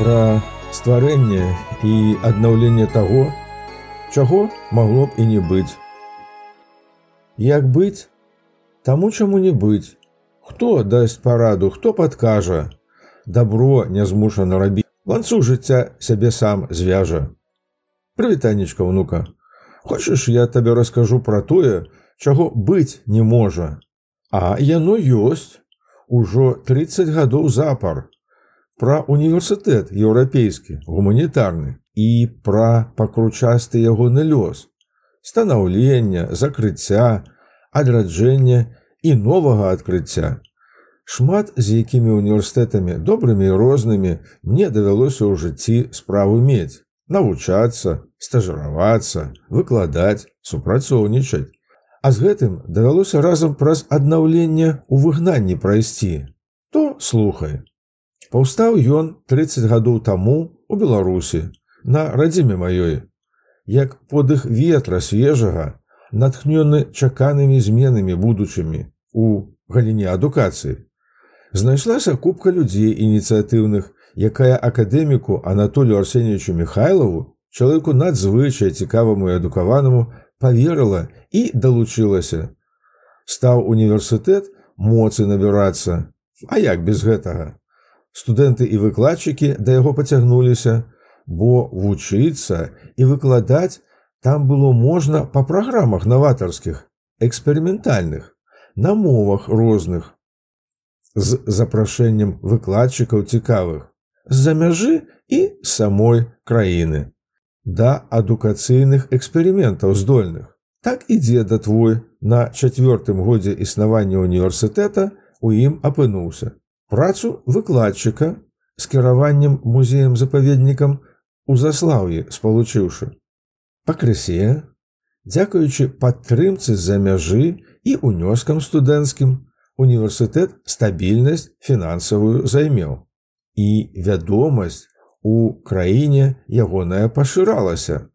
пра стварэнне і аднаўленне таго, чаго магло б і не быць. Як быць, таму чаму не быць, Хто дасць параду, хто падкажа, Дабро не змушана рабіць ланцу жыцця сябе сам звяжа. Прывітаннічка ўнука, Хочаш я табе раскажу пра тое, чаго быць не можа, А яно ёсць. Ужо 30 гадоў запар пра універсітэт еўрапейскі гуманітарны і пра пакручасты ягоны лёс станаўлення закрыцця адраджэння і новага адкрыцця шмат з якімі універсітэтамі добрымі і рознымі мне давялося ў жыцці справу мець навучацца стажыравацца выкладаць супрацоўнічаць а з гэтым давялося разам праз аднаўленне ў выгнанні прайсці. То слухай Паўстаў ён 30 гадоў таму у Беларусі на радзіме маёй, як подых ветра свежага, натхнёны чаканымі зменамі будучымі у галіне адукацыі. Знайшлася купка людзей ініцыятыўных, якая акадэміку Анатолію Арсеньевичу Михайлову, чалавеку надзвычай цікаваму і адукаванаму поверыла і далучылася. Стаў універсітэт моцы набірацца, А як без гэтага? Студэнты і выкладчыкі да яго пацягнуліся, бо вучыцца і выкладаць там было можна па праграмах наватарскіх, эксперыментальных, на мовах розных, з запрашэннем выкладчыкаў цікавых, з-за мяжы і самой краіны, да адукацыйных эксперыментаў здольных. Так і дзеда твой на чацвёртым годзе існавання універсітэта у ім апынуўся працу выкладчыка з кіраваннем музеем-запаведнікам у заслаўі спалучыўшы. Пакрысе, дзякуючы падтрымцы з-за мяжы і унёскам студэнцкім, універсітэт стабільнасць фінансавую займеў. І вядомасць у краіне ягоная пашыралася.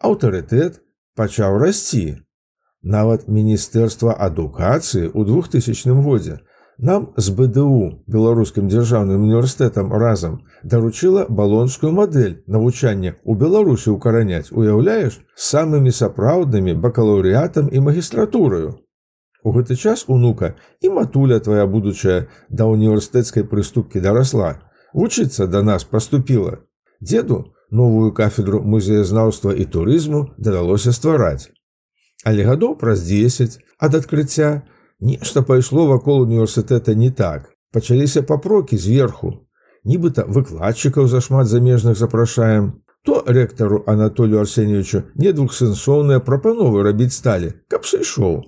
Аўтарытэт пачаў расці. Нават міністэрства адукацыі ў 2000 годзе Нам з БДУ беларускім дзяржаўным універсітэтам разам даручыла балонскую мадэль навучання ў Беларусі ўкараняць, уяўляеш самымі сапраўднымі бакалаўрыятам і магістратураю. У гэты час унука і матуля твоя будучая да універсітэцкай прыступкі дарасла. Вучыцца да нас паступіла. Дзеду новую кафедру музеязнаўства і турызму давялося ствараць. Але гадоў праз 10 ад адкрыцця, Нешта пайшло вакол універсітэта не так. Пачаліся папрокі зверху. Нібыта выкладчыкаў зашмат замежных запрашаем. То рэктару Анатолію Арсеньевичу не двухсэнсоўныя прапановы рабіць сталі, каб сышоў.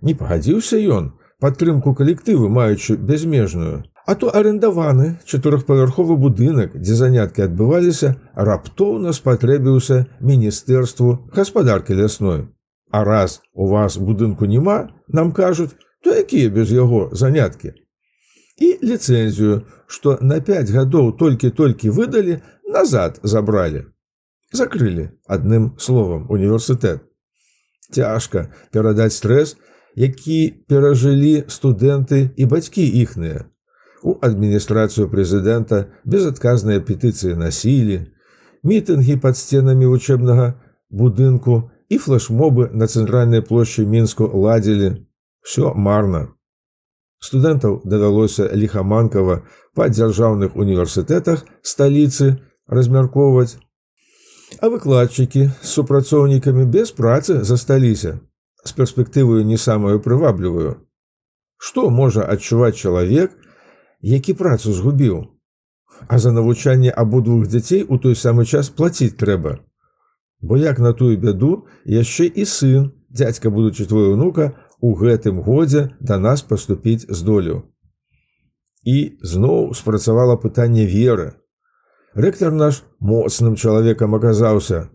Не пагадзіўся ён, падтрымку калектывы маючы бязмежную. А то арендаваны чатырохпавярховы будынак, дзе заняткі адбываліся, раптоўна спатрэбіўся міністэрству гаспадаркі лясной. А раз у вас будынку няма, нам кажуць, то якія без яго заняткі. І ліцэнзію, што на 5 гадоў толькі-толькі выдалі, назад забралі. Закрылі адным словам універсітэт. Цяжка перадаць стрэс, які перажылі студэнты і бацькі іхныя. У адміністрацыю прэзідэнта безадказныя петыцыі насілі, мітынгі пад сценамі вучэбнага будынку і флешмобы на цэнтральнай плошчы мінску ладзілі, все марна. Студэнтаў давялося ліхаманкава па дзяржаўных універсітэтах сталіцы размяркоўваць. А выкладчыкі з супрацоўнікамі без працы засталіся з перспектываю не самую прываблівую. Што можа адчуваць чалавек, які працу згубіў, А за навучанне абодвух дзяцей у той самы час плаціць трэба. Бо як на тую бяду яшчэ і сын, дядзька будучы твой унука, у гэтым годзе да нас паступіць з долю. І зноў спрацавала пытанне веры. Рэктар наш моцным чалавекам аказаўся,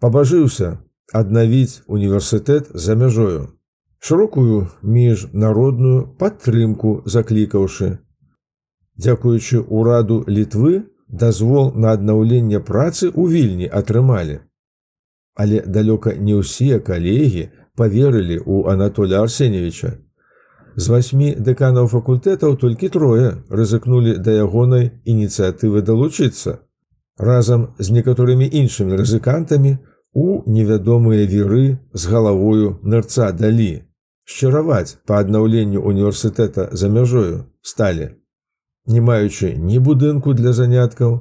пабажыўся аднавіць універсітэт за мяжою, шырокую міжнародную падтрымку заклікаўшы. Дзякуючы ўраду літвы дазвол на аднаўленне працы ў вільні атрымалі. Але далёка не ўсе калегі поверылі ў Анатоля Арсеньевича. З васьмі дэканаў факультэтаў толькі трое рызыкнулі да ягонай ініцыятывы далучыцца. разам з некаторымі іншымі рызыкантамі у невядомыя віры з галавою нырца далі шчыраваць па аднаўленню універсітэта за мяжою сталі не маючы ні будынку для заняткаў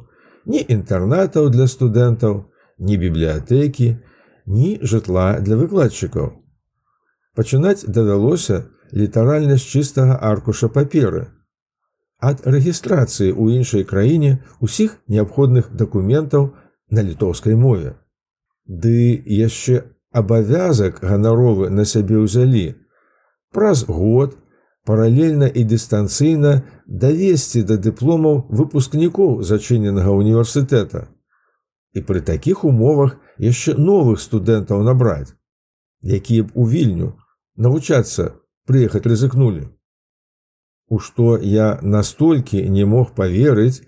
ні інтэрнатаў для студэнтаў ні бібліятэкі ні жытла для выкладчыкаў пачынаць давялося літаральна з чыстага аркуша паперы. Ад рэгістрацыі ў іншай краіне усіх неабходных дакументаў на літоўскай мове. Ды яшчэ абавязак ганаровы на сябе ўзялі. Праз год паралельна і дыстанцыйна давесці да дыпломаў выпускнікоў зачыненага універсітэта. І пры такіх умовах яшчэ новых студэнтаў набраць, якія б у вільню навучацца прыехаць рызыкнулі. У што я настолькі не мог паверыць,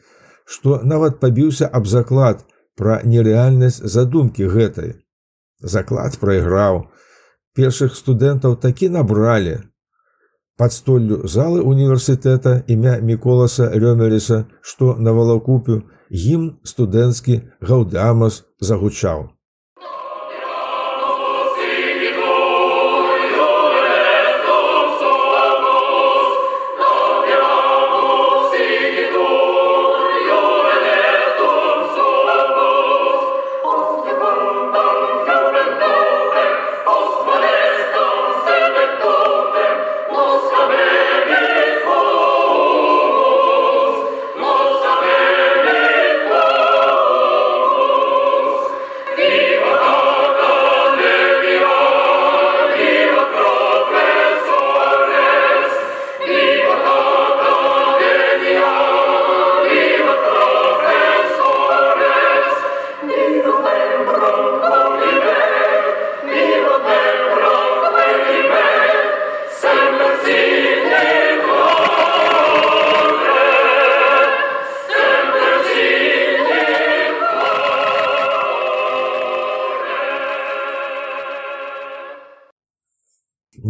што нават пабіўся аб заклад пра нерэальнасць задумкі гэтай. Заклад прайграў, першых студэнтаў такі набралі. Пад столлю залы універсітэта імя міколаса Рёмеріса, што на валакупю гімн студэнцкі гаўдамас загучаў.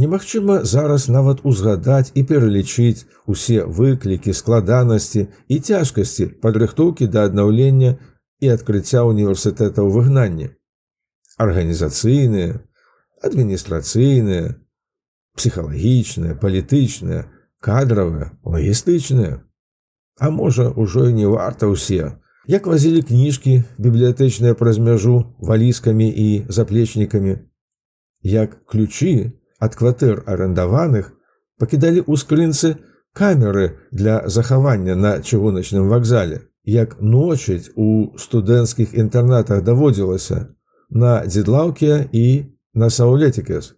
Немагчыма зараз нават узгадаць і пералічыць усе выклікі складанасці і цяжкасці падрыхтоўкі да аднаўлення і адкрыцця універсітэта ў выгнанні. Арганізацыйныя, адміністрацыйныя, псіхалагічныя, палітычныя, кадравыя, лагістычныя. А можа, ужо і не варта ўсе, як вазілі кніжкі бібліятэчныя праз мяжу валіскамі і заплечнікамі, як ключы, ад кватэр арендаваных пакідалі ў скрынцы камеры для захавання на чыгуначным вакзале. Як ночыць у студэнцкіх інтэрнатах даводзілася на дзедлаўке і на саулетікес.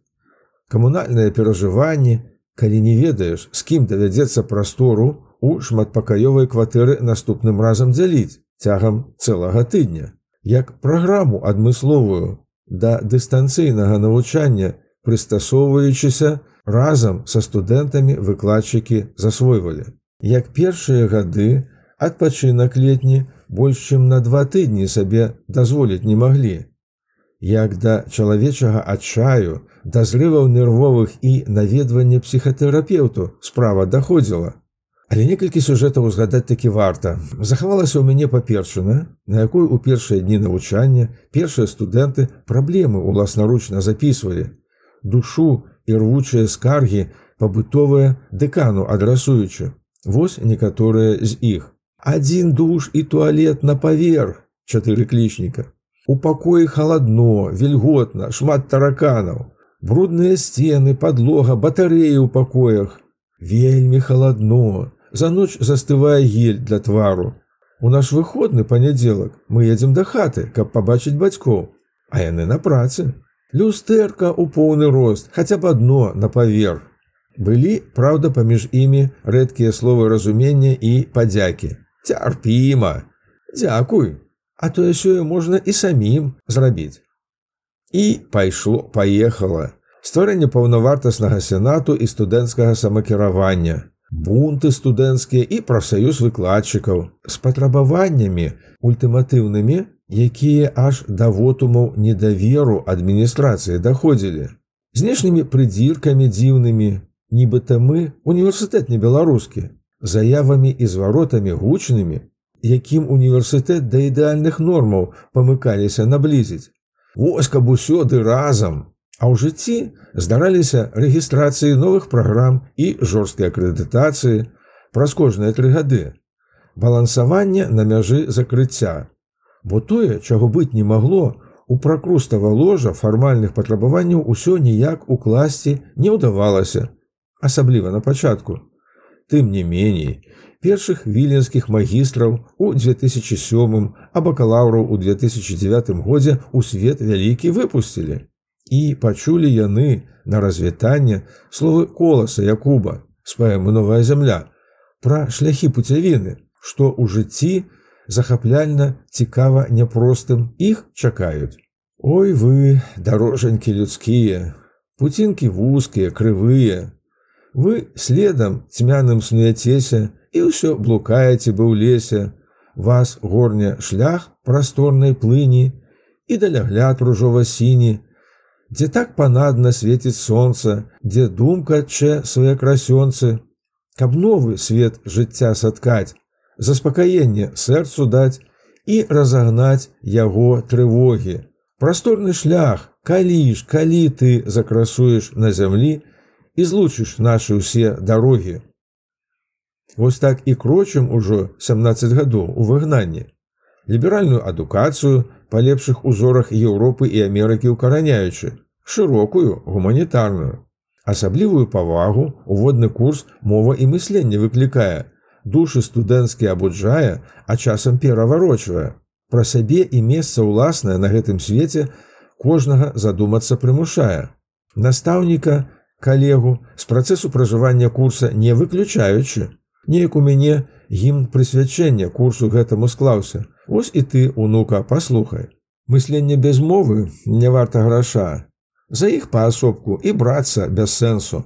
Камунальныя перажыванні, калі не ведаеш, з кім давядзецца прастору у шматпакаёвай кватэры наступным разам дзяліць цягам цэлага тыдня. Як праграму адмысловую да дыстанцыйнага навучання прыстасоўваючыся разам са студэнтамі выкладчыкі засвойвалі. Як першыя гады адпачынак летні больш чым на два тыдні сабе дазволіць не маглі. Як да чалавечага адчаю, да зрываў нервовых і наведвання псіхатэрапеўту справа даходзіла. Але некалькі сюжэтаў узгадаць такі варта. Захавалася ў мяне паперчына, на якой у першыя дні навучання першыя студэнты праблемы ўласнаручна запісвалі, душу і рвучыя скаргі пабытовыя дэкану адрасуючы. Вось некаторыя з іх. Адзін душ і туалет на паверх чатыры клічніка. У пакоі халадно, вільготна, шмат тараканаў, брудныя сцены, подлога, батареі ў пакоях. Вельмі халадно. За ноч застывае гель для твару. У наш выходны панядзелак мы едзем да хаты, каб пабачыць бацькоў, а яны на працы. Люстэрка ў поўны рост, хаця б адно на паверх. Былі, праўда, паміж імі рэдкія словы разумення і падзякі. Цярпіма, Дякуй, а то сёе можна і самім зрабіць. І пайшло, паехала. Створэнне паўнавартаснага сенату і студэнцкага самакіравання. Бунты студэнцкія і прафсаюз выкладчыкаў з патрабаваннямі ультыматыўнымі якія аж да вотумаў недаверу адміністрацыі даходзілі. Знешнімі прыдзіркамі дзіўнымі, нібыта мы універсітэт не беларускі, заявамі і зваротамі гучнымі, якім універсітэт да ідэальных нормаў памыкаліся наблізіць. Вось каб усёды разам, А ў жыцці здараліся рэгістрацыі новых праграм і жорсткай акрэдытацыі праз кожныя тры гады. Балансаванне на мяжы закрыцця. Бо тое, чаго быць не магло, у пракрустава ложа фармальных патрабаванняў усё ніяк укласці не ўдавалася, асабліва на пачатку. Тым не меней, першых віленскіх магістраў у 2007 а бакалаўраў у 2009 годзе ў свет вялікі выпусцілі. І пачулі яны на развітанне словы коласа Якуба з паэмы новая зямля пра шляхі пуцявіны, што ў жыцці захапляльна цікава няпростым іх чакаюць. Ой вы, дарожанькі людскія, пуцінкі вузкія, крывыя. Вы следам цьмяным снуяцеся і ўсё блукаеце бы ў лесе, вас горня шлях прасторнай плыні і далягляд ружова-сіні, дзе так панадна свеціць сонца, дзе думка чэ свае красёнцы, каб новы свет жыцця саткаць, заспакаенне сэрцу даць і разагнаць яго трывогі. Прасторны шлях, калі ж, калі ты закрасуеш на зямлі і злучыш нашы ўсе дарогі. Вось так і крочым ужо 17 гадоў у выгнанні. Ліберальную адукацыю па лепшых узорах Еўропы і Амерыкі ўкараняючы, шырокую гуманітарную. Асаблівую павагу уводны курс мова і мыслення выклікае. Душы студэнцкі абуджае, а часам пераварочвае. Пра сябе і месца ўласнае на гэтым свеце кожнага задумацца прымушае. Настаўніка, калегу з працэсу пражывання курса не выключаючы. Неяк у мяне гімн прысвячэння курсу гэтаму склаўся. Вось і ты, унука, паслухай. Мысленне без мовы не варта граша. За іх паасобку і брацца без сэнсу.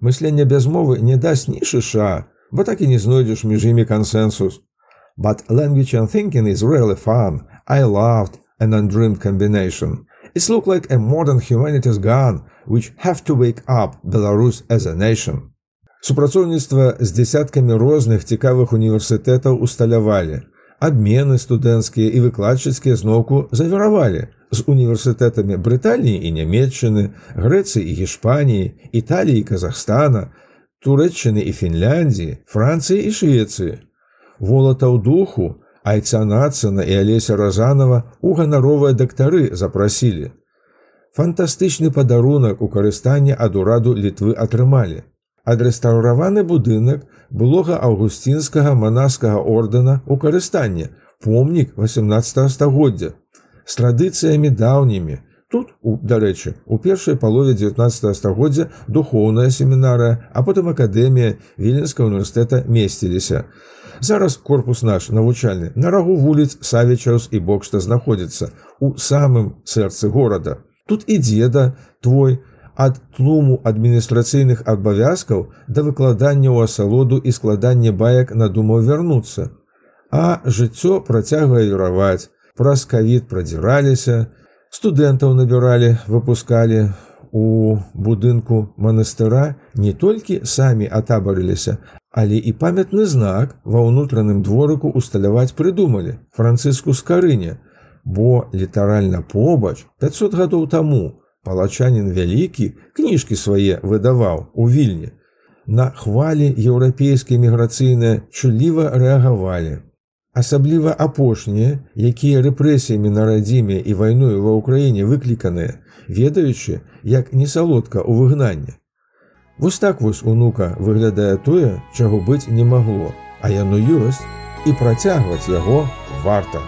Мысленне без мовы не дасць ні шыша, бо так і не знойдзеш між імі кансенсус. But language and thinking is really fun. I loved an undreamed combination. It's look like a modern humanities gun, which have to wake up Belarus as a nation. Супрацоўніцтва з дзясяткамі розных цікавых універсітэтаў усталявалі. Адмены студэнцкія і выкладчыцкія зноўку завіравалі з універсітэтамі Брытаніі і Нямметчыны, Грэцыі і Гішпаніі, Італіі і Казахстана, Турэччыны і Фінляндіі, Францыі і Швецыі. Волата ў духу, Айца Нацына і Алеся Разанова у ганаровыя дактары запрасілі. Фантастычны падарунак у карыстанні ад ураду літвы атрымалі адрэстаўраваны будынак былога аўгусцінскага манаскага ордэна ў карыстанне помнік 18 стагоддзя з традыцыямі даўнімі тут дарэчы у першай палове 19 стагоддзя духоўная семінарыя а потым акадэмія віленска універсітэта месціліся. Зараз корпус наш навучальны на рагу вуліц савічаус і бокшта знаходзіцца у самым сэрцы горада. Тут і дзеда твой ад тлуму адміністрацыйных абавязкаў да выкладання ў асалоду і складання баек надумаў вярнуцца. А жыццё працягвае юраваць, праз кавід прадзіраліся, студэнтаў набіралі, выпускалі у будынку манастыра не толькі самі атабарыліся, але і памятны знак ва ўнутраным дворыку усталяваць прыдумалі францыску скарыне, бо літаральна побач 500 гадоў таму, палачанін вялікі кніжкі свае выдаваў у вільні. На хвалі еўрапейскія міграцыйныя чуліва рэагавалі. Асабліва апошнія, якія рэпрэсіямі на радзіме і вайною ва ўкраіне выкліканыя, ведаючы, як не салодка ў выгнанне. Вось так вось унука выглядае тое, чаго быць не магло, а яно ёсць і працягваць яго варта.